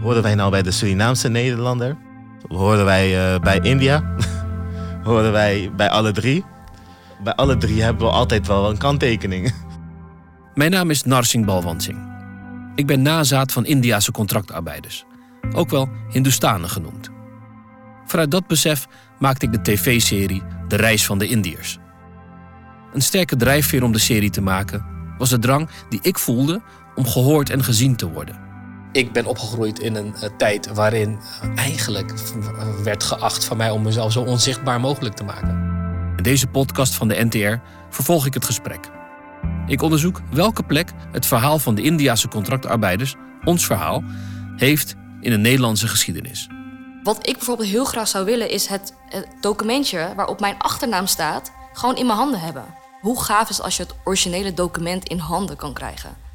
Horen wij nou bij de Surinaamse Nederlander? Horen wij uh, bij India? Horen wij bij alle drie? Bij alle drie hebben we altijd wel een kanttekening. Mijn naam is Narsing Balwansing. Ik ben nazaat van Indiase contractarbeiders, ook wel Hindustanen genoemd. Vanuit dat besef maakte ik de tv-serie De Reis van de Indiërs. Een sterke drijfveer om de serie te maken was de drang die ik voelde om gehoord en gezien te worden. Ik ben opgegroeid in een uh, tijd waarin uh, eigenlijk werd geacht van mij om mezelf zo onzichtbaar mogelijk te maken. In deze podcast van de NTR vervolg ik het gesprek. Ik onderzoek welke plek het verhaal van de Indiase contractarbeiders, ons verhaal, heeft in de Nederlandse geschiedenis. Wat ik bijvoorbeeld heel graag zou willen is het, het documentje waarop mijn achternaam staat, gewoon in mijn handen hebben. Hoe gaaf is als je het originele document in handen kan krijgen?